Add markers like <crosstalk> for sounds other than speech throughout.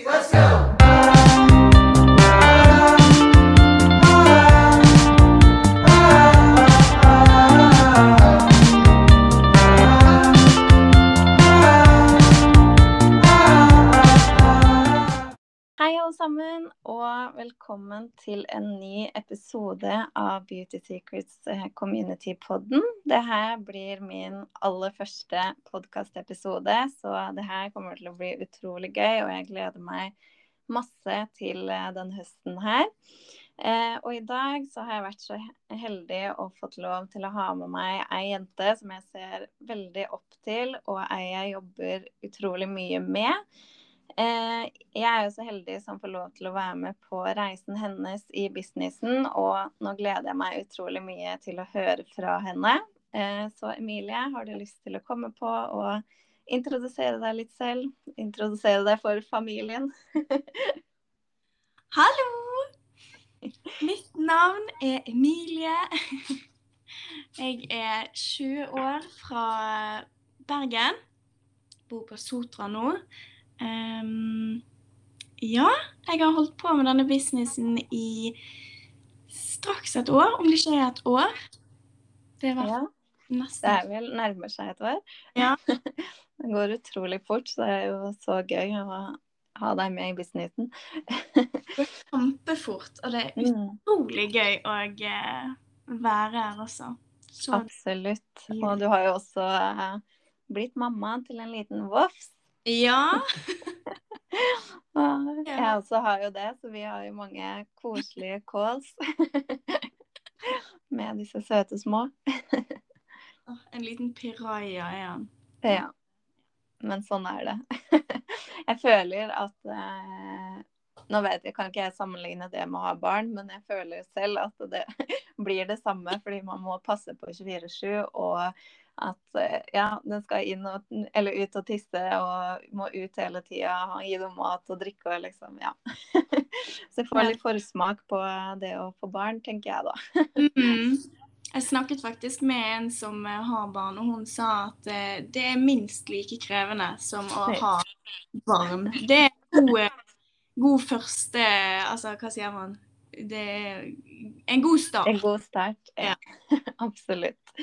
let's go! Til en ny episode av Beauty Secrets eh, Community-podden. Det her blir min aller første podkastepisode, så det her kommer til å bli utrolig gøy, og jeg gleder meg masse til eh, den høsten her. Eh, og i dag så har jeg vært så heldig og fått lov til å ha med meg ei jente som jeg ser veldig opp til, og ei jeg jobber utrolig mye med. Eh, jeg er jo så heldig som får lov til å være med på reisen hennes i businessen, og nå gleder jeg meg utrolig mye til å høre fra henne. Eh, så Emilie, har du lyst til å komme på og introdusere deg litt selv? Introdusere deg for familien? <laughs> Hallo! Mitt navn er Emilie. Jeg er 20 år fra Bergen. Bor på Sotra nå. Ehm, ja, jeg har holdt på med denne businessen i straks et år, om det ikke er et år. Det var Ja, det er vel nærmer seg et år. Ja. <laughs> Det går utrolig fort, så det er jo så gøy å ha deg med i businessen. kjempefort, og det er Mm, utrolig gøy å eh, være her også. Så absolutt. Og du har jo også eh, blitt mamma til en liten vofs. <laughs> ja. Jeg også har jo det, så vi har jo mange koselige calls <laughs> med disse søte små. <laughs> En liten piraja er han. Ja. Men sånn er det. Jeg føler at eh, Nå vet jeg, kan ikke jeg sammenligne det med å ha barn, men jeg føler selv at det blir det samme, fordi man må passe på 24-7, og at eh, ja, den skal inn og, eller ut og tisse og må ut hele tida, gi dem mat og drikke og liksom, ja. <laughs> Så jeg får litt forsmak på det å få barn, tenker jeg da. Mm. Jeg snakket faktisk med en som eh, har barn, og hun sa at eh, det er minst like krevende som å ha barn. Det er god, god første Altså, hva sier man? Det er en god start. En god start. Ja. <laughs> Absolutt.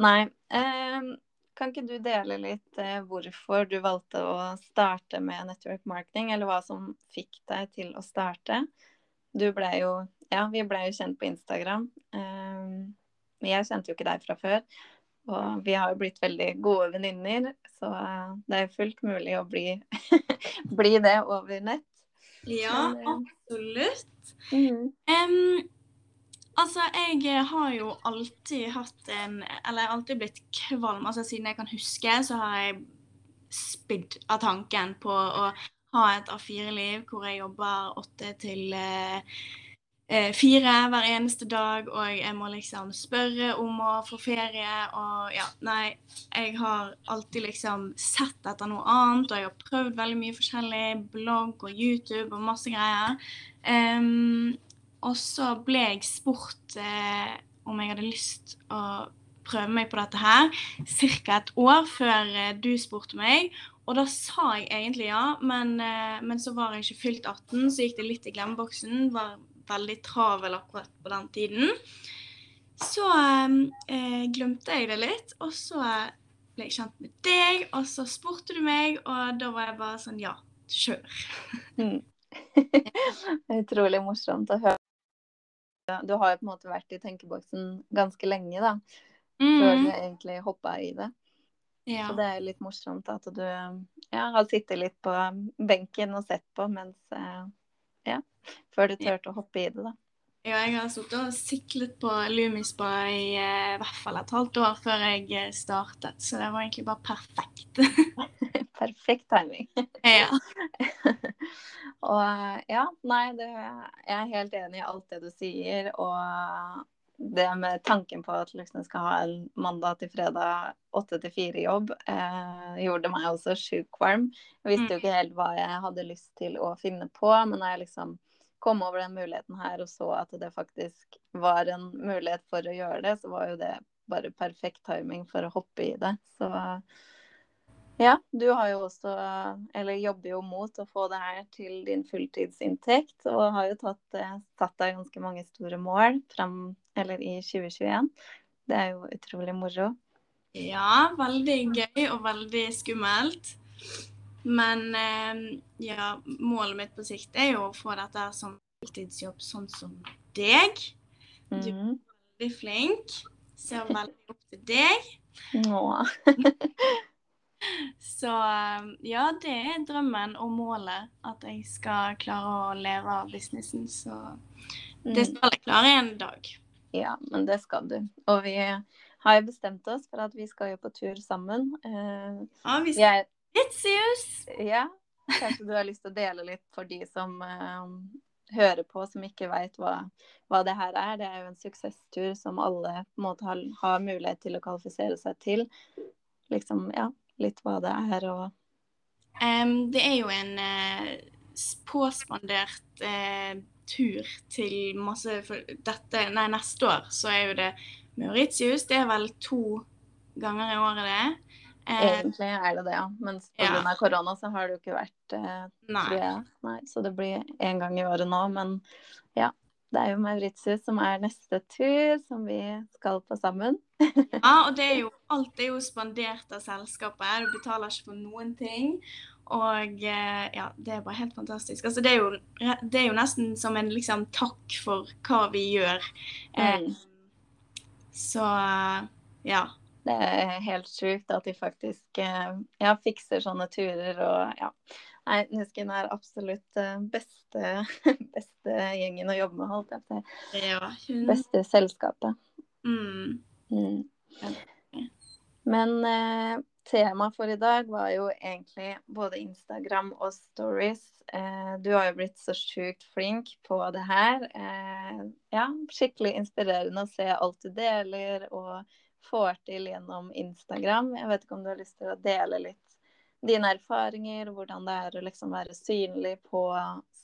Nei. Eh, kan ikke du dele litt eh, hvorfor du valgte å starte med network marketing, eller hva som fikk deg til å starte? Du ble jo Ja, vi ble jo kjent på Instagram. Men jeg kjente jo ikke deg fra før. Og vi har jo blitt veldig gode venninner, så eh, det er fullt mulig å bli, <laughs> bli det over nett. Ja, eh, absolutt. Mm. Um, altså, jeg har jo alltid hatt en Eller alltid blitt kvalm. Altså, siden jeg kan huske, så har jeg spydd av tanken på å ha et A4-liv hvor jeg jobber åtte til eh, eh, fire hver eneste dag, og jeg må liksom spørre om å få ferie og ja, nei. Jeg har alltid liksom sett etter noe annet, og jeg har prøvd veldig mye forskjellig. Blogg og YouTube og masse greier. Um, og så ble jeg spurt eh, om jeg hadde lyst å prøve meg på dette her ca. et år før eh, du spurte meg. Og da sa jeg egentlig ja, men, eh, men så var jeg ikke fylt 18, så gikk det litt i glemmeboksen. Var veldig travel akkurat på den tiden. Så eh, glemte jeg det litt, og så ble jeg kjent med deg, og så spurte du meg, og da var jeg bare sånn ja, kjør. Mm. Det <laughs> utrolig morsomt å høre. Du har jo på en måte vært i tenkeboksen ganske lenge, da. Før du egentlig hoppa i det. Mm. Ja. Så det er jo litt morsomt at du ja, har sittet litt på benken og sett på mens eh, Ja, før du turte å hoppe i det, da. Ja, jeg har sittet og siklet på Lumispa i eh, hvert fall et halvt år før jeg eh, startet, så det var egentlig bare perfekt. <laughs> Perfekt timing. ja. <laughs> og eh, ja, nei, det, jeg er helt enig i alt det du sier. Og det med tanken på at liksom skal ha en mandag til fredag åtte til fire-jobb, eh, gjorde meg også sjuk varm. Jeg visste jo ikke helt hva jeg hadde lyst til å finne på, men da jeg liksom kom over den muligheten her og så at det faktisk var en mulighet for å gjøre det, så var jo det bare perfekt timing for å hoppe i det. Så Ja, du har jo også, eller jobber jo mot å få det her til din fulltidsinntekt, og har jo tatt, eh, satt deg ganske mange store mål fram, eller i 2021. Det er jo utrolig moro. Ja, veldig gøy og veldig skummelt. Men eh, ja, målet mitt på sikt er jo å få dette som fulltidsjobb, sånn som deg. Du er Mhm. veldig flink. Ser veldig opp til deg. Nå. <laughs> Så eh, ja, det er drømmen og målet. At jeg skal klare å leve av businessen. Så det Mm. skal jeg klare en dag. Ja, men det skal du. Og vi har jo bestemt oss for at vi skal jo på tur sammen. Eh, Ja, vi skal jeg, Vitsius! ja, kanskje du har lyst til å dele litt for de som uh, hører på, som ikke veit hva, hva det her er. Det er jo en suksesstur som alle på en måte har, har mulighet til å kvalifisere seg til. Liksom, ja, litt hva det er og um, det er jo en uh, påspandert uh, tur til masse dette, Nei, neste år så er jo det Mauritius. Det er vel to ganger i året, det. Eh, egentlig er det det, ja. Men ja. korona så har det jo ikke vært eh, nei. Tre, Nei, så det blir én gang i året nå. Men ja, det er jo Mauritius som er neste tur, som vi skal på sammen. <laughs> Ja, og det er jo, alt er jo spandert av selskapet. Du betaler ikke for noen ting. Og eh, ja, det er bare helt fantastisk. Altså, det, er jo, det er jo nesten som en liksom, takk for hva vi gjør. Eh, Mm. Så eh, ja. Det er helt sjukt at de faktisk eh, ja, fikser sånne turer og ja. Nei, Nusken er absolutt eh, beste, <laughs> beste gjengen å jobbe med, holdt jeg på å si. Beste selskapet. mm, Mm. Men eh, temaet for i dag var jo egentlig både Instagram og stories. Eh, du har jo blitt så sjukt flink på det her. Eh, ja, skikkelig inspirerende å se alt du deler og får til gjennom Instagram. Jeg vet ikke om du har lyst til å dele litt dine erfaringer, hvordan det er å liksom være synlig på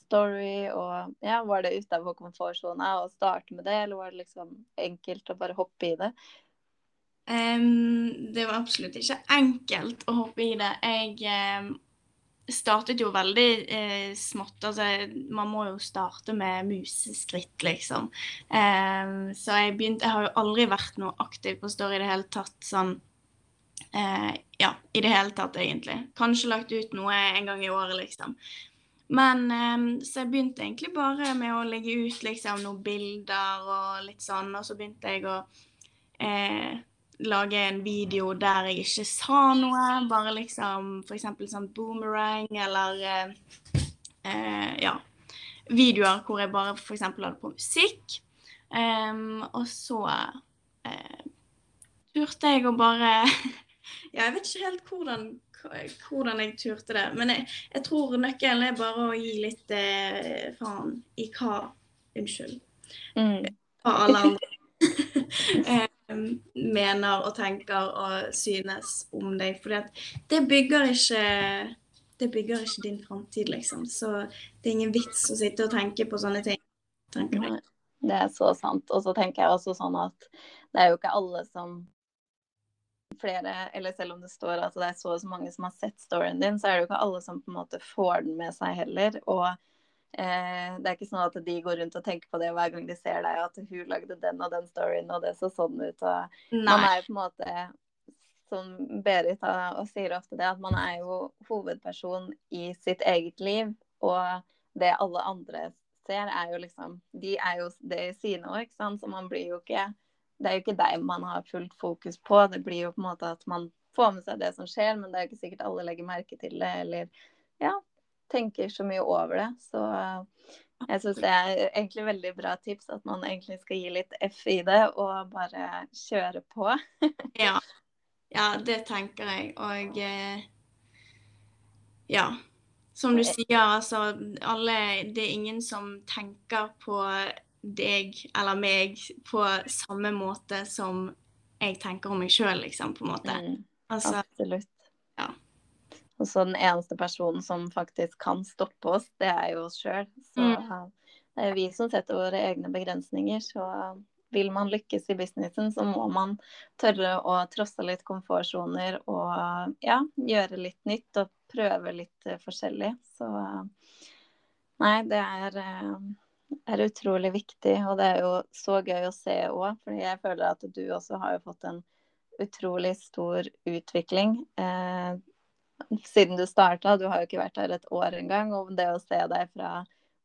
story, og ja, var det utafor komfortsona å starte med det, eller var det liksom enkelt å bare hoppe i det? Um, det var absolutt ikke enkelt å hoppe i det. Jeg um, startet jo veldig uh, smått. Altså, man må jo starte med museskritt, liksom. Um, så jeg begynte Jeg har jo aldri vært noe aktiv på Story i det hele tatt sånn eh, Ja, i det hele tatt, egentlig. Kanskje lagt ut noe en gang i året, liksom. Men eh, så jeg begynte egentlig bare med å legge ut liksom noen bilder og litt sånn, og så begynte jeg å eh, lage en video der jeg ikke sa noe, bare liksom f.eks. sånn boomerang eller eh, eh, ja, videoer hvor jeg bare f.eks. hadde på musikk. Em, og så eh, turte jeg å bare <laughs> Ja, jeg vet ikke helt hvordan, hvordan jeg turte det, men jeg, jeg tror nøkkelen er bare å gi litt eh, faen i hva Unnskyld Mm. hva alle andre <laughs> eh, mener og tenker og synes om deg. For det bygger ikke det bygger ikke din framtid, liksom. Så det er ingen vits å sitte og tenke på sånne ting. tenker jeg. Det er så sant. Og så tenker jeg også sånn at det er jo ikke alle som flere, eller selv om det står at det er så og så mange som har sett storyen din, så er det jo ikke alle som på en måte får den med seg heller. Og eh, det er ikke sånn at de går rundt og tenker på det hver gang de ser deg, at hun lagde den og den storyen, og det så sånn ut. Og man er jo på en måte som Berit har- og sier ofte det, at man er jo hovedperson i sitt eget liv. Og det alle andre ser, er jo liksom De er jo det i sine år, ikke sant. Så man blir jo ikke Det er jo ikke deg man har fullt fokus på. Det blir jo på en måte at man får med seg det som skjer, men det er jo ikke sikkert alle legger merke til det, eller ja, tenker så mye over det. Så jeg syns det er egentlig veldig bra tips at man egentlig skal gi litt F i det, og bare kjøre på. <laughs> Ja. ja, det tenker jeg. Og eh, ja. Som du sier, altså alle Det er ingen som tenker på deg eller meg på samme måte som jeg tenker om meg sjøl, liksom, på en måte. Mm, Altså, absolutt. ja. Og så den eneste personen som faktisk kan stoppe oss, det er jo oss sjøl. Så Mm. det er vi som setter våre egne begrensninger. Så vil man lykkes i businessen, så må man tørre å trosse litt komfortsoner og ja, gjøre litt nytt og prøve litt uh, forskjellig. Så nei, det er, uh, er, utrolig viktig, og det er jo så gøy å se òg. For jeg føler at du også har jo fått en utrolig stor utvikling. Eh, siden du starta, du har jo ikke vært her et år engang, og det å se deg fra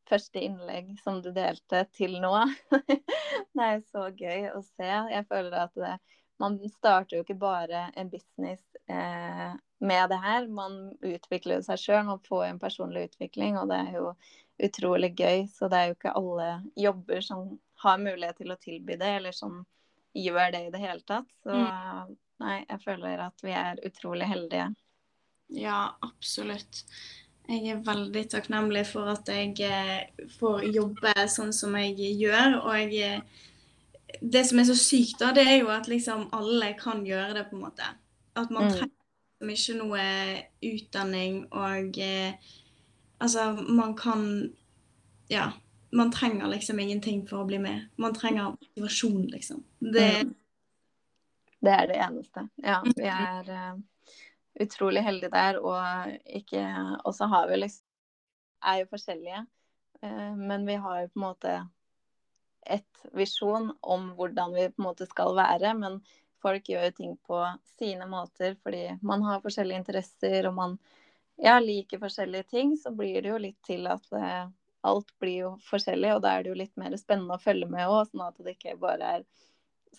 første innlegg som du delte, til nå. <laughs> det er så gøy å se. Jeg føler at det, man starter jo ikke bare en business eh, med det her. Man utvikler jo seg sjøl, man får en personlig utvikling, og det er jo utrolig gøy. Så det er jo ikke alle jobber som har mulighet til å tilby det, eller som gjør det i det hele tatt. Så mm. nei, jeg føler at vi er utrolig heldige. Ja, absolutt. Jeg er veldig takknemlig for at jeg eh, får jobbe sånn som jeg gjør. Og jeg, det som er så sykt, da, det er jo at liksom alle kan gjøre det, på en måte. At man mm. trenger ikke noe utdanning og eh, Altså, man kan Ja. Man trenger liksom ingenting for å bli med. Man trenger motivasjon, liksom. Det, mm. det er det eneste. Ja, vi er uh utrolig heldige der. Og, ikke, og så har vi liksom Er jo forskjellige, uh, men vi har jo på en måte et visjon om hvordan vi på en måte skal være. Men folk gjør jo ting på sine måter fordi man har forskjellige interesser og man ja, liker forskjellige ting. Så blir det jo litt til at eh, alt blir jo forskjellig, og da er det jo litt mer spennende å følge med òg, sånn at det ikke bare er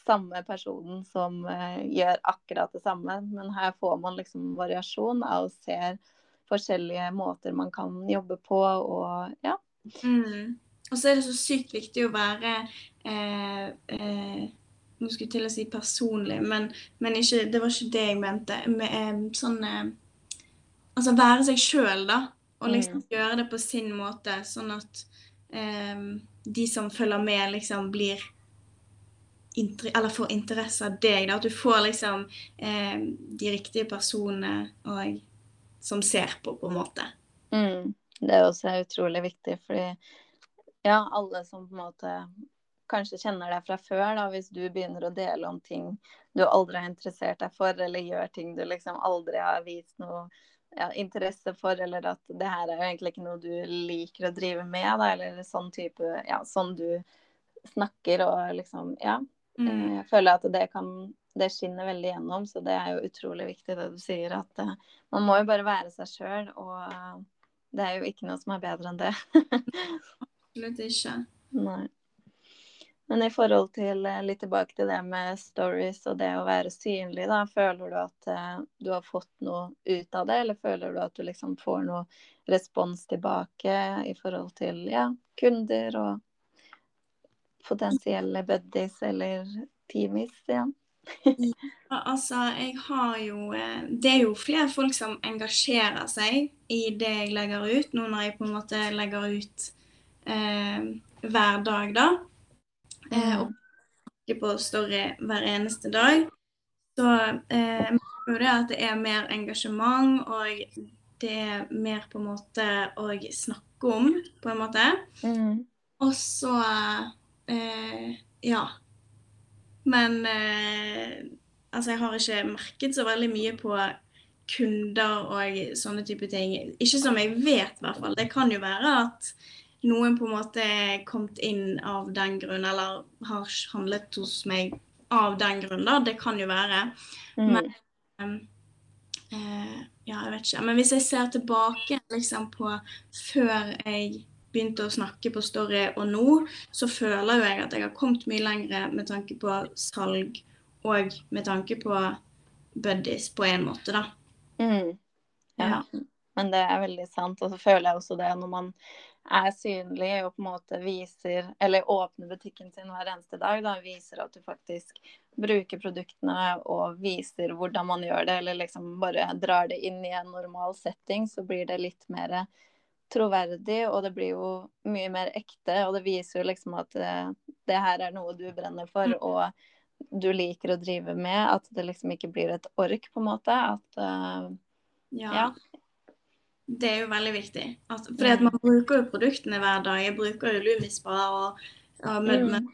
samme personen som uh, gjør akkurat det samme, men her får man liksom variasjon av og ser forskjellige måter man kan jobbe på og ja. Mm. Og så er det så sykt viktig å være eh, eh, Nå skulle jeg til å si personlig, men, men ikke, det var ikke det jeg mente. Med, eh, sånn eh, Altså være seg sjøl, da. Og liksom mm. gjøre det på sin måte, sånn at eh, de som følger med, liksom blir eller får interesse av deg. Da. At du får liksom eh, de riktige personene og, som ser på, på en måte. Mm. Det er også utrolig viktig, fordi ja, alle som på en måte kanskje kjenner deg fra før, da, hvis du begynner å dele om ting du aldri har interessert deg for, eller gjør ting du liksom aldri har vist noe ja, interesse for, eller at det her er jo egentlig ikke noe du liker å drive med, da, eller sånn type Ja, sånn du snakker og liksom Ja. Mm. Eh, jeg føler at det kan det skinner veldig gjennom, så det er jo utrolig viktig det du sier. At uh, man må jo bare være seg sjøl, og uh, det er jo ikke noe som er bedre enn det. <laughs> Absolutt ikke. Nei. Men i forhold til litt tilbake til det med stories og det å være synlig, da, føler du at uh, du har fått noe ut av det, eller føler du at du liksom får noe respons tilbake i forhold til ja, kunder og potensielle buddies eller teamies. Ja. ja, altså, jeg har jo eh, Det er jo flere folk som engasjerer seg i det jeg legger ut, nå når jeg på en måte legger ut eh, hver dag, da. Eh, og på story hver eneste dag. Så eh, jo det at det er mer engasjement, og det er mer på en måte å snakke om, på en måte. Mm. Og så Eh, ja. Men eh, altså, jeg har ikke merket så veldig mye på kunder og sånne type ting. Ikke som jeg vet, i hvert fall. Det kan jo være at noen på en måte kommet inn av den grunn, eller har handlet hos meg av den grunn, da. Det kan jo være. Mm. Men um, uh, ja, jeg vet ikke. Men hvis jeg ser tilbake liksom på før jeg begynte å snakke på Story og nå, så føler jo jeg at jeg har kommet mye lenger med tanke på salg og med tanke på buddies på en måte, da. Mm. Ja. ja. Men det er veldig sant. Og så føler jeg også det når man er synlig og på en måte viser, eller åpner butikken sin hver eneste dag, da viser at du faktisk bruker produktene og viser hvordan man gjør det, eller liksom bare drar det inn i en normal setting, så blir det litt mer troverdig, og det blir jo mye mer ekte. Og det viser jo liksom at det, eh, det her er noe du brenner for, mm. og du liker å drive med. At det liksom ikke blir et ork, på en måte. At uh, ja. ja. Det er jo veldig viktig. At, at man bruker jo produktene hver dag. Jeg bruker jo Lumispa og, og med, mm.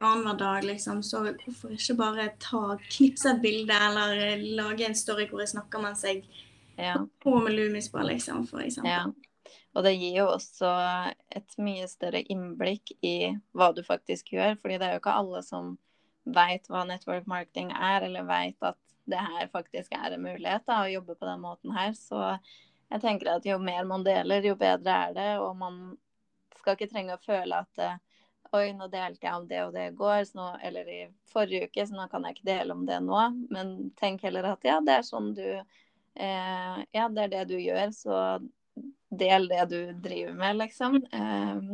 annenhver dag, liksom, så hvorfor ikke bare ta, knipse et bilde eller eh, lage en story hvor jeg snakker mens jeg Ja. på med Lumis bare, liksom, for eksempel. Ja. Og det gir jo også et mye større innblikk i hva du faktisk gjør. fordi det er jo ikke alle som veit hva network marketing er, eller veit at det her faktisk er en mulighet da, å jobbe på den måten her. Så jeg tenker at jo mer man deler, jo bedre er det. Og man skal ikke trenge å føle at eh, Oi, nå delte jeg om det og det i går, nå, eller i forrige uke, så nå kan jeg ikke dele om det nå. Men tenk heller at ja, det er sånn du eh, Ja, det er det du gjør, så del det du driver med, liksom. Eh,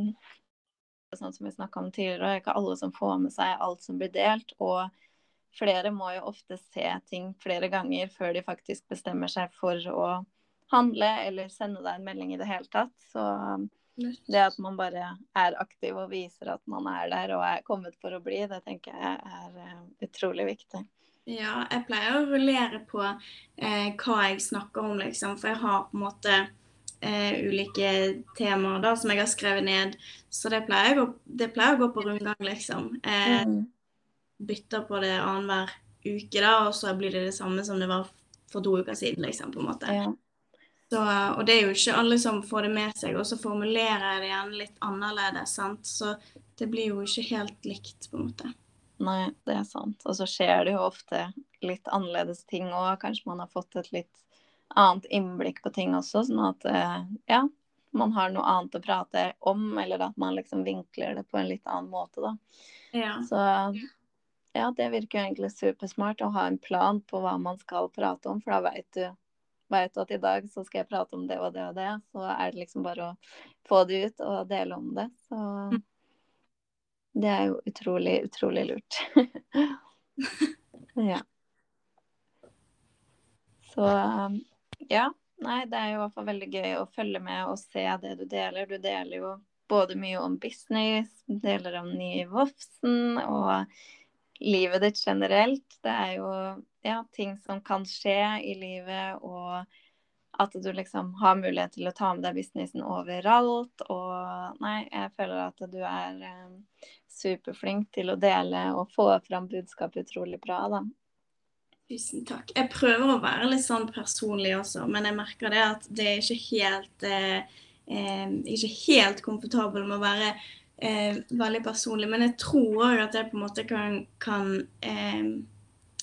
sånn som vi snakka om tidligere, det er ikke alle som får med seg alt som blir delt. Og flere må jo ofte se ting flere ganger før de faktisk bestemmer seg for å handle eller sende deg en melding i det hele tatt. Så det at man bare er aktiv og viser at man er der og er kommet for å bli, det tenker jeg er uh, utrolig viktig. Ja, jeg pleier å rullere på eh, hva jeg snakker om, liksom. For jeg har på en måte eh, ulike temaer da, som jeg har skrevet ned. Så det pleier, å, det pleier å gå på rundgang, liksom. Eh, Mm. bytter på det annenhver uke, da, og så blir det det samme som det var for to uker siden, liksom, på en måte. Ja. Så, og det er jo ikke alle som får det med seg, og så formulerer jeg det gjerne litt annerledes, sant. Så det blir jo ikke helt likt, på en måte. Nei, det er sant. Og så skjer det jo ofte litt annerledes ting òg. Kanskje man har fått et litt annet innblikk på ting også, sånn at eh, ja, man har noe annet å prate om, eller at man liksom vinkler det på en litt annen måte, da. Ja. Så ja, det virker jo egentlig supersmart å ha en plan på hva man skal prate om, for da veit du, du at i dag så skal jeg prate om det og det og det. Så er det liksom bare å få det ut og dele om det. Så det er jo utrolig, utrolig lurt. <laughs> ja. Så um, ja. Nei, det er jo i hvert fall veldig gøy å følge med og se det du deler. Du deler jo både mye om business, deler om ny Vofsen og livet ditt generelt. Det er jo ja, ting som kan skje i livet, og at du liksom har mulighet til å ta med deg businessen overalt. Og nei, jeg føler at du er eh, superflink til å dele og få fram budskapet utrolig bra, da. Tusen takk. Jeg prøver å være litt sånn personlig også, men jeg merker det at det er ikke helt eh, eh, Ikke helt komfortabel med å være eh, veldig personlig. Men jeg tror òg at jeg på en måte kan, kan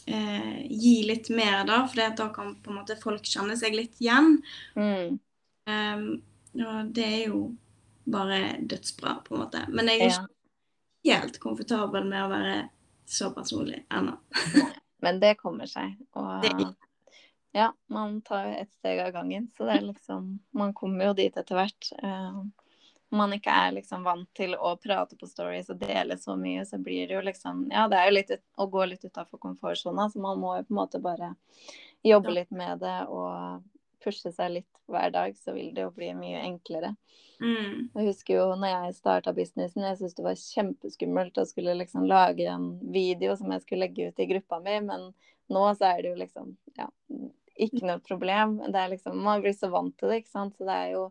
eh, gi litt mer, da. For da kan på en måte folk kjenne seg litt igjen. Mm. Um, og det er jo bare dødsbra, på en måte. Men jeg er Ja. ikke helt komfortabel med å være så personlig ennå. Men det kommer seg. Og ja, man tar jo ett steg av gangen. Så det er liksom Man kommer jo dit etter hvert. Man ikke er liksom vant til å prate på stories og dele så mye, så blir det jo liksom Ja, det er jo litt ut, å gå litt utafor komfortsona, så man må jo på en måte bare jobbe litt med det og pushe seg litt hver dag, så vil det jo bli mye enklere. Mm. Jeg husker jo når jeg starta businessen, jeg syntes det var kjempeskummelt å skulle liksom lage en video som jeg skulle legge ut i gruppa mi, men nå så er det jo liksom ja, ikke noe problem. Det er liksom, man blir så vant til det, ikke sant. Så det er jo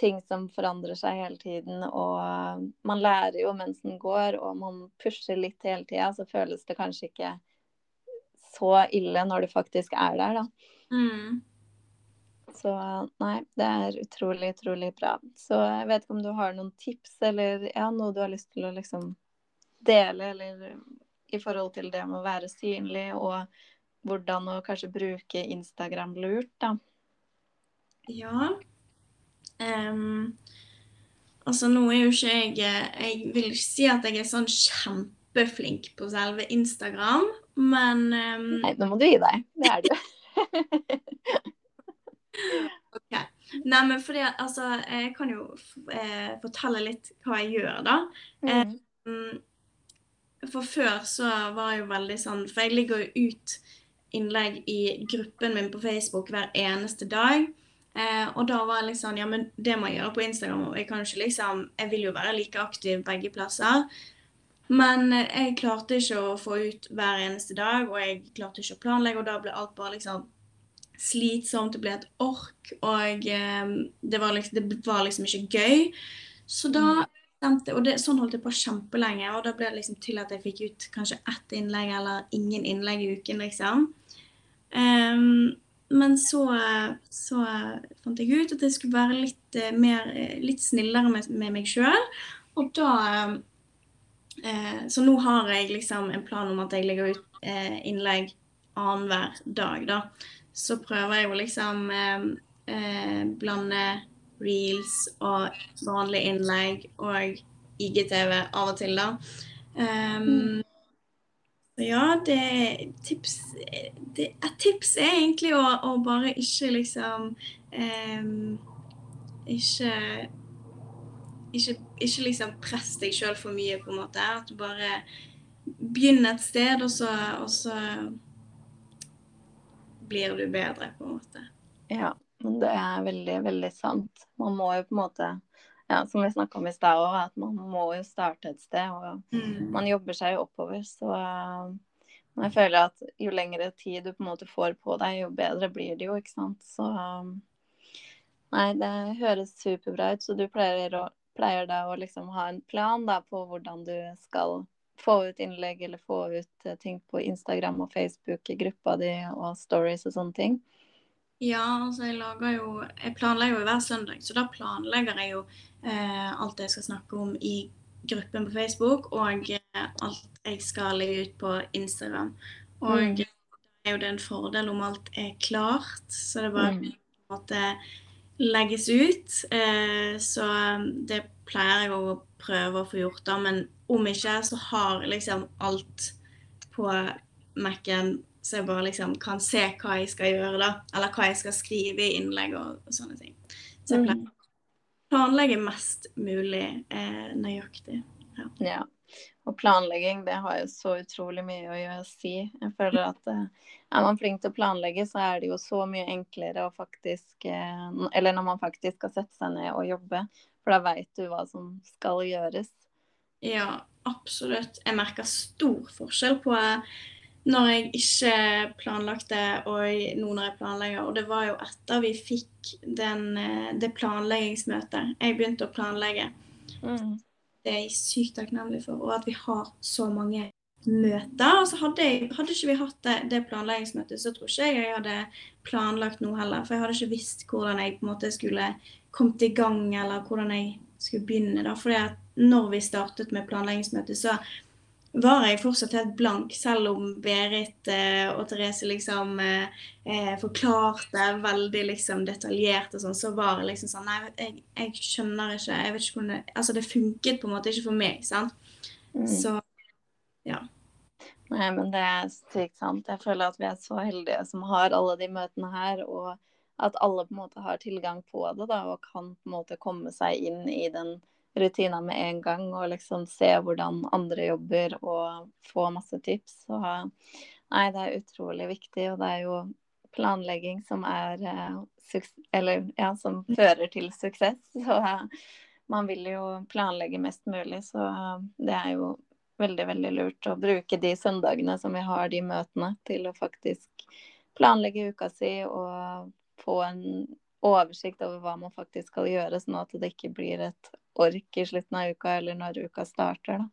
ting som forandrer seg hele tiden, og man lærer jo mens den går, og man pusher litt hele tida, så føles det kanskje ikke så ille når du faktisk er der, da. Mm. Så nei, det er utrolig, utrolig bra. Så jeg vet ikke om du har noen tips eller ja, noe du har lyst til å liksom dele, eller i forhold til det med å være synlig, og hvordan å kanskje bruke Instagram lurt, da. Ja. Em, altså, nå er jo ikke jeg Jeg vil ikke si at jeg er sånn kjempeflink på selve Instagram, men um, Nei, nå må du gi deg. Det er du. <laughs> OK. Nei, men fordi altså Jeg kan jo eh, fortelle litt hva jeg gjør, da. Mm. Um, For før så var jeg jo veldig sånn For jeg ligger jo ut innlegg i gruppen min på Facebook hver eneste dag. Eh, og da var jeg sånn Ja, men det må jeg gjøre på Instagram. Og jeg kan ikke liksom Jeg vil jo være like aktiv begge plasser. Men eh, jeg klarte ikke å få ut hver eneste dag, og jeg klarte ikke å planlegge, og da ble alt bare liksom slitsomt. Det ble et ork, og eh, det, var liksom, det var liksom ikke gøy. Så da stemte, og det, sånn holdt jeg på kjempelenge. Og da ble det liksom til at jeg fikk ut kanskje ett innlegg eller ingen innlegg i uken, liksom. Um, men så, så, fant jeg ut at jeg skulle være litt, eh, mer, litt snillere med, med meg sjøl. Og da eh, Så nå har jeg liksom en plan om at jeg legger ut eh, innlegg annenhver dag, da. Så prøver jeg å liksom eh, eh blande reels og vanlige innlegg og IGTV av og til, da. Um, ja, det tips det, Et tips er egentlig å, å bare ikke liksom eh, ikke, ikke, ikke liksom presse deg sjøl for mye, på en måte. At du bare begynner et sted, og så, og så blir du bedre, på en måte. Ja, det er veldig, veldig sant. Man må jo på en måte ja, som vi snakka om i stad òg, at man må jo starte et sted. Og mm. man jobber seg jo oppover. Så jeg føler at jo lengre tid du på en måte får på deg, jo bedre blir det jo, ikke sant. Så nei, det høres superbra ut. Så du pleier, å, pleier da å liksom ha en plan da på hvordan du skal få ut innlegg eller få ut uh, ting på Instagram og Facebook i gruppa di og stories og sånne ting? Ja, altså jeg lager jo Jeg planlegger jo hver søndag, så da planlegger jeg jo eh, alt jeg skal snakke om i gruppen på Facebook, og eh, alt jeg skal legge ut på Instagram. Og mm. det er jo det en fordel om alt er klart, så det bare mm. måte legges ut. Eh, så um, det pleier jeg å prøve å få gjort, da, men om ikke, så har liksom alt på Mac-en så jeg bare liksom kan se hva jeg skal gjøre, da. Eller hva jeg skal skrive i innlegg og, og sånne ting. Så jeg pleier å planlegge mest mulig eh, nøyaktig. Ja. ja. Og planlegging, det har jo så utrolig mye å gjøre si. Jeg føler at eh, er man flink til å planlegge, så er det jo så mye enklere å faktisk eh, Eller når man faktisk skal sette seg ned og jobbe, for da veit du hva som skal gjøres. Ja, absolutt. Jeg merker stor forskjell på når jeg ikke planlagte, og nå når jeg planlegger. Og det var jo etter vi fikk den, eh, det planleggingsmøtet. Jeg begynte å planlegge. Mm. Det er jeg sykt takknemlig for. Og at vi har så mange møter. Altså hadde, jeg, hadde ikke vi hatt det, det, planleggingsmøtet, så tror ikke jeg jeg hadde planlagt noe heller. For jeg hadde ikke visst hvordan jeg på en måte skulle kommet i gang, eller hvordan jeg skulle begynne. da. Når vi startet med planleggingsmøtet, så var jeg fortsatt helt blank, selv om Berit eh, og Therese liksom eh, eh, forklarte veldig liksom detaljert og sånn, så var jeg liksom sånn Nei, jeg, jeg, skjønner ikke. Jeg vet ikke hvordan det Altså, det funket på en måte ikke for meg, sant. Mm. Så ja. Nei, men det er sykt sant. Jeg føler at vi er så heldige som har alle de møtene her, og at alle på en måte har tilgang på det, da, og kan på en måte komme seg inn i den rutiner med en gang og liksom se hvordan andre jobber og få masse tips. Så nei, det er utrolig viktig, og det er jo planlegging som er eh, Eller ja, som fører til suksess. <laughs> Så man vil jo planlegge mest mulig, så det er jo veldig, veldig lurt å bruke de søndagene som vi har de møtene, til å faktisk planlegge uka si og få en oversikt over hva man faktisk skal gjøre, sånn at det ikke blir et ork i slutten av uka eller når uka starter. Da.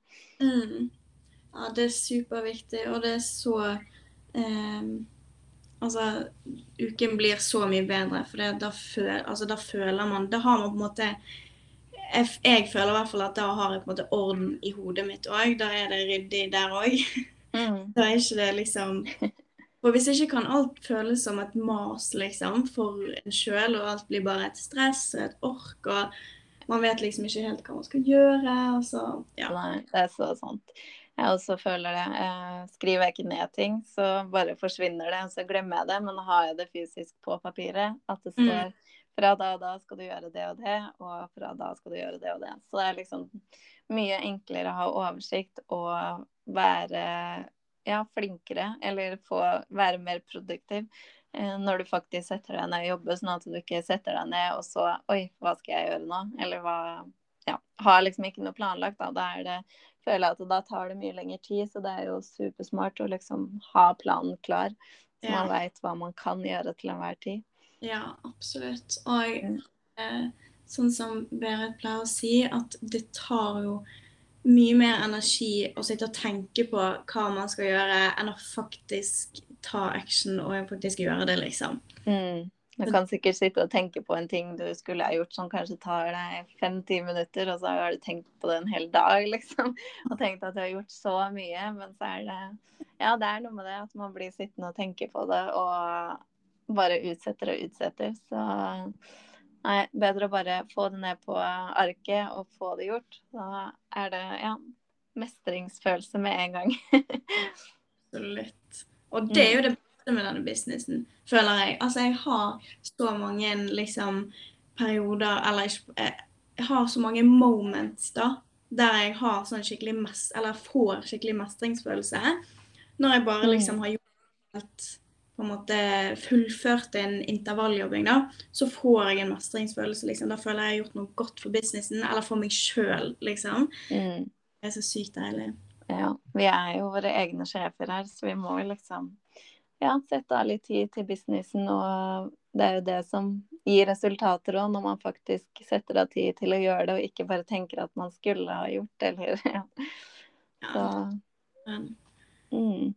Mm. Ja, det er superviktig, og det er så eh, Altså, uken blir så mye bedre, for det, da, føl, altså, da, føler man Da har man på en måte jeg, jeg, føler i hvert fall at da har jeg på en måte orden i hodet mitt òg. Da er det ryddig der òg. Mm. <laughs> Da er ikke det liksom For hvis ikke kan alt føles som et mas, liksom, for en sjøl, og alt blir bare et stress og et ork. og man vet liksom ikke helt hva man skal gjøre. og så, ja. Nei, det er så sant. Jeg også føler det. Eh, skriver jeg ikke ned ting, så bare forsvinner det. Og så glemmer jeg det, men har jeg det fysisk på papiret, at det mm. står mm. fra da og da skal du gjøre det og det, og fra da skal du gjøre det og det. Så det er liksom mye enklere å ha oversikt og være ja, flinkere, eller få være mer produktiv når du faktisk setter deg ned og jobber, sånn at du ikke setter deg ned og så Oi, hva skal jeg gjøre nå? Eller hva Ja. Har liksom ikke noe planlagt, da. Da er det føler jeg at da tar det mye lengre tid, så det er jo supersmart å liksom ha planen klar. Så ja. man veit hva man kan gjøre til enhver tid. Ja, absolutt. Og mm. eh, sånn som Berit pleier å si, at det tar jo mye mer energi å sitte og tenke på hva man skal gjøre, enn å faktisk ta action og faktisk gjøre det, liksom. Mm. Du kan sikkert sitte og tenke på en ting du skulle ha gjort som kanskje tar deg fem-ti minutter, og så har du tenkt på det en hel dag, <laughs> liksom. Og tenkt at du har gjort så mye, men så er det Ja, det er noe med det at man blir sittende og tenke på det, og bare utsetter og utsetter. Så nei, bedre å bare få det ned på arket og få det gjort. Da er det ja, mestringsfølelse med en gang. <laughs> Absolutt. Og det er jo det beste med denne businessen, føler jeg. Altså, jeg har så mange liksom perioder Eller eh, jeg har så mange moments, da, der jeg har sånn skikkelig mest, eller får skikkelig mestringsfølelse. Når jeg bare liksom har gjort helt på en måte fullført en intervalljobbing, da, så får jeg en mestringsfølelse. liksom. Da føler jeg jeg har gjort noe godt for businessen, eller for meg sjøl, liksom. Mm. Det er så sykt deilig. Ja, vi er jo våre egne sjefer her, så vi må jo liksom ja, sette av litt tid til businessen. Og det er jo det som gir resultater òg, når man faktisk setter av tid til å gjøre det, og ikke bare tenker at man skulle ha gjort det, eller <laughs> ja. Så, mm.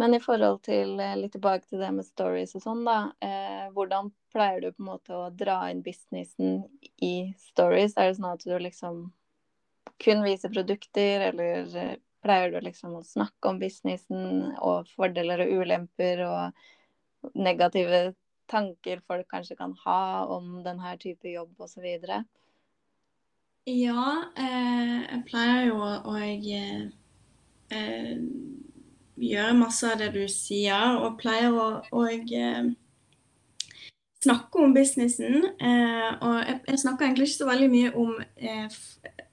Men i forhold til eh, litt tilbake til det med stories og sånn, da. Eh, hvordan pleier du på en måte å dra inn businessen i stories? Er det sånn at du liksom kun vise produkter, eller eh, pleier du liksom å snakke om businessen og fordeler og ulemper og negative tanker folk kanskje kan ha om denne type jobb osv.? Ja, eh, jeg pleier jo å jeg, eh, gjøre masse av det du sier, og pleier å, og, eh, snakke om businessen. Eh, og jeg, jeg, snakker egentlig ikke så veldig mye om eh, eh,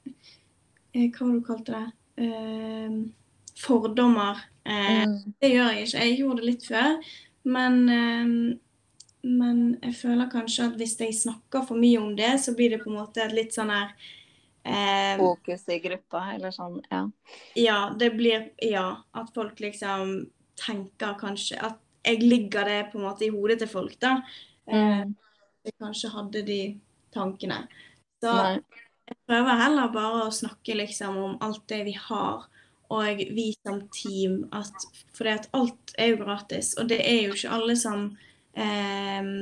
Hva var det du kalte det? eh, fordommer. Eh, mm. Det gjør jeg ikke. Jeg gjorde det litt før. Men, eh, men jeg føler kanskje at hvis jeg snakker for mye om det, så blir det på en måte et litt sånn her eh, Fokus i gruppa, eller sånn, ja. Ja, det blir Ja. At folk liksom tenker kanskje At jeg ligger det på en måte i hodet til folk, da. Eh, mm. Jeg kanskje hadde de tankene. Så Nei jeg prøver heller bare å snakke liksom om alt det vi har, og vi som team. At, for at alt er jo gratis, og det er jo ikke alle som eh,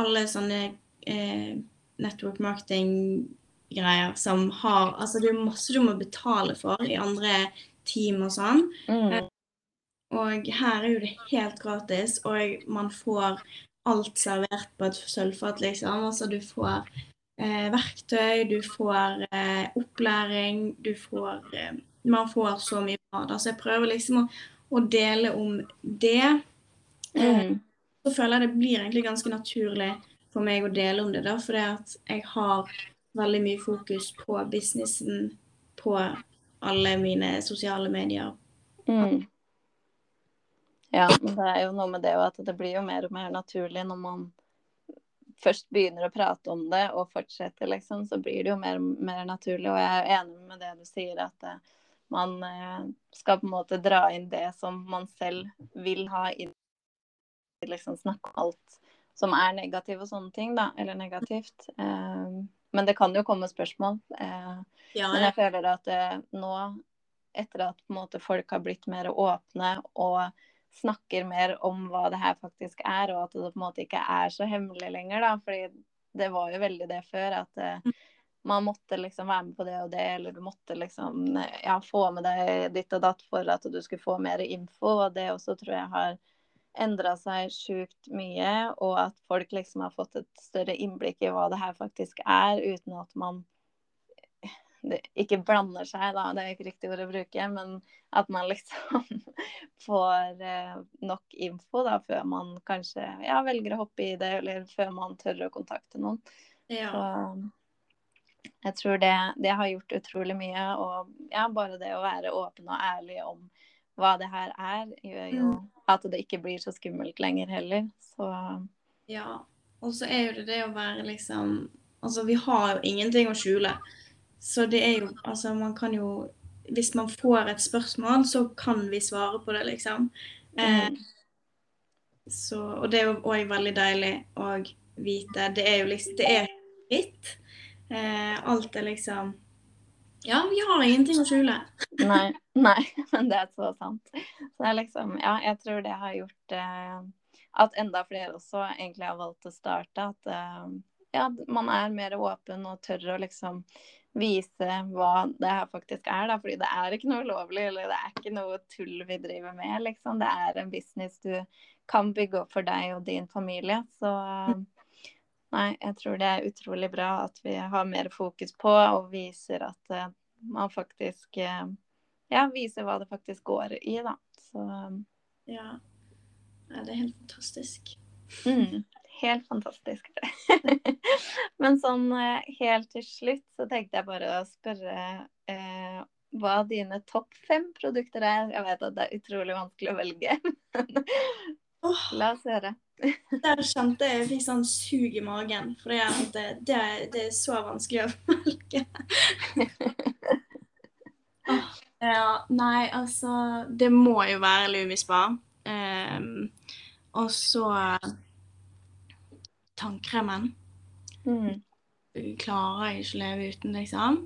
Alle sånne eh, network marketing-greier som har Altså det er masse du må betale for i andre team og sånn. Mm. Eh, og her er jo det helt gratis, og man får alt servert på et sølvfat, liksom. Altså du får verktøy, du får eh, opplæring, du får eh, Man får så mye bra. Da. Så jeg prøver liksom å, å dele om det. Eh, mm. Så føler jeg det blir egentlig ganske naturlig for meg å dele om det, da, fordi at jeg har veldig mye fokus på businessen på alle mine sosiale medier. Mm. Ja, men det er jo noe med det at det blir jo mer og mer naturlig når man først begynner å prate om det og fortsetter, liksom, så blir det jo mer, mer naturlig. Og jeg er enig med det du sier, at uh, man uh, skal på en måte dra inn det som man selv vil ha inn. Liksom snakke om alt som er negativt og sånne ting, da. Eller negativt. Uh, men det kan jo komme spørsmål. Men jeg føler at nå, etter at måte, folk har blitt mer åpne og snakker mer om hva det her faktisk er, og at det på en måte ikke er så hemmelig lenger. da, fordi det var jo veldig det før, at uh, man måtte liksom være med på det og det, eller du måtte liksom ja, få med deg ditt og datt for at du skulle få mer info. Og det også tror jeg har endra seg sjukt mye, og at folk liksom har fått et større innblikk i hva det her faktisk er, uten at man det, ikke blander seg, da, det er ikke riktig ord å bruke, men at man liksom <laughs> får eh, nok info da, før man kanskje ja, velger å hoppe i det, eller før man tør å kontakte noen. Ja. Så jeg tror det, det, har gjort utrolig mye. Og ja, bare det å være åpen og ærlig om hva det her er, gjør jo mm. at det ikke blir så skummelt lenger heller. Så Ja. Og så er jo det det å være liksom Altså, vi har jo ingenting å skjule. Så det er jo Altså, man kan jo Hvis man får et spørsmål, så kan vi svare på det, liksom. Eh, så, og det er jo òg veldig deilig å vite. Det er jo liksom Det er fritt. Eh, alt er liksom Ja, vi har ingenting å skjule. Nei, <laughs> nei, men det er så sant. Så det er liksom, ja, jeg tror det har gjort eh, at enda flere også egentlig har valgt å starte. At eh, ja, man er mer åpen og tør å liksom vise hva det her faktisk er. Da. Fordi det er ikke noe ulovlig, eller det er ikke noe tull vi driver med. Liksom. Det er en business du kan bygge opp for deg og din familie. Så nei, jeg tror det er utrolig bra at vi har mer fokus på og viser at uh, man faktisk uh, Ja, viser hva det faktisk går i, da. Så Ja. ja det er helt fantastisk. mm, helt fantastisk. <laughs> Men sånn uh, helt til slutt så tenkte jeg bare å spørre hva dine topp fem produkter er. Jeg vet at det er utrolig vanskelig å velge. <laughs> Oh. La oss høre. Der kjente jeg fikk sånn sug i magen. For det, det, det er så vanskelig å <laughs> velge. oh, ja, nei, altså Det må jo være Lumispa. Um, og så tannkremen. Mm. Klarer jeg ikke å leve uten, liksom.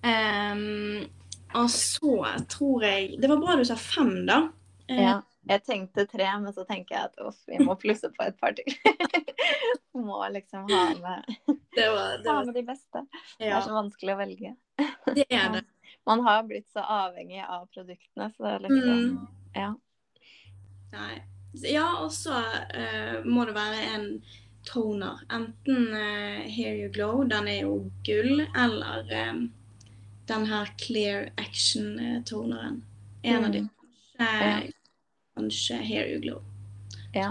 Um, og så tror jeg Det var bra du sa fem, da. Ja. Jeg tenkte tre, men så tenker jeg at uff, vi må plusse på et par til. <laughs> må liksom ha med, det var, det var... ha med de beste. Ja. Det er så vanskelig å velge. Det er det. <laughs> Man har blitt så avhengig av produktene, så liksom mm. Ja. Nei. Ja, og så uh, må det være en toner. Enten uh, Hair You Glow, den er jo gull, eller um, den her Clear Action-toneren. En mm. av de. Kanskje, ja kanskje Hair You Glow. Ja.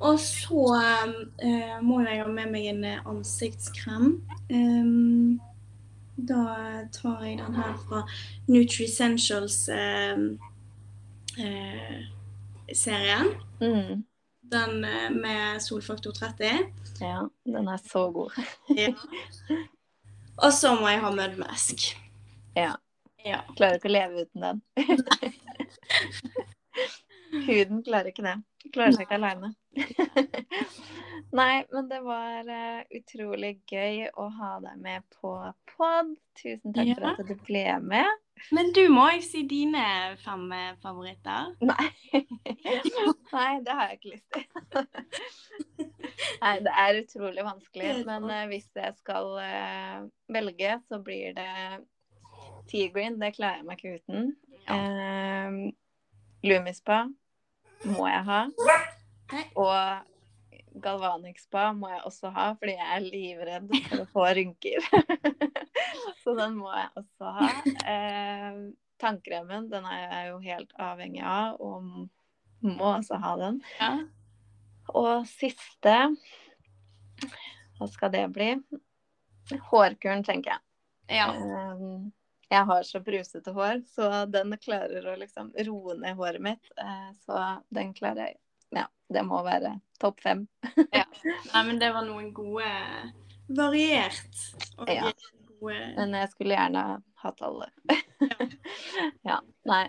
Og så uh, må jeg ha med meg en eh, ansiktskrem. Um, da tar jeg den her fra Nutricentials-serien. Uh, mm. Den med solfaktor 30. Ja, den er så god. <laughs> ja. Og så må jeg ha mødmesk. Ja. ja. Klarer ikke å leve uten den. <laughs> Huden klarer ikke det. Klarer seg ikke aleine. <laughs> Nei, men det var uh, utrolig gøy å ha deg med på pod. Tusen takk ja. for at du ble med. Men du må jo si dine fem eh, favoritter. Nei. <laughs> Nei, det har jeg ikke lyst til. <laughs> Nei, det er utrolig vanskelig. Men uh, hvis jeg skal uh, velge, så blir det T-green. Det klarer jeg meg ikke uten. Ja. Lumispa må jeg ha. Og Galvanic Spa må jeg også ha, fordi jeg er livredd for å få rynker. <laughs> Så den må jeg også ha. Eh, tannkremen den er jeg jo helt avhengig av, og må også ha den. Ja. Og siste Hva skal det bli? Hårkuren, tenker jeg. Ja. Eh, jeg har så brusete hår, så den klarer å liksom roe ned håret mitt. Eh, så den klarer jeg. Ja, det må være topp fem. ja. <laughs> Nei, men det var noen gode Variert. ja. Gode... Men jeg skulle gjerne hatt alle. <laughs> ja. Nei.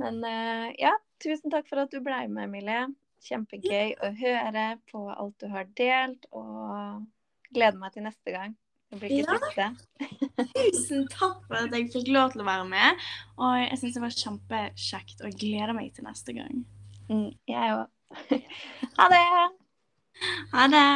Men uh, ja, tusen takk for at du ble med, Emilie. Kjempegøy å høre på alt du har delt, og gleder meg til neste gang. Ja. <laughs> Tusen takk for at jeg fikk lov til å være med. Og jeg syns det var kjempekjekt, og jeg gleder meg til neste gang. Mm, jeg òg. <laughs> ha det. Ha det.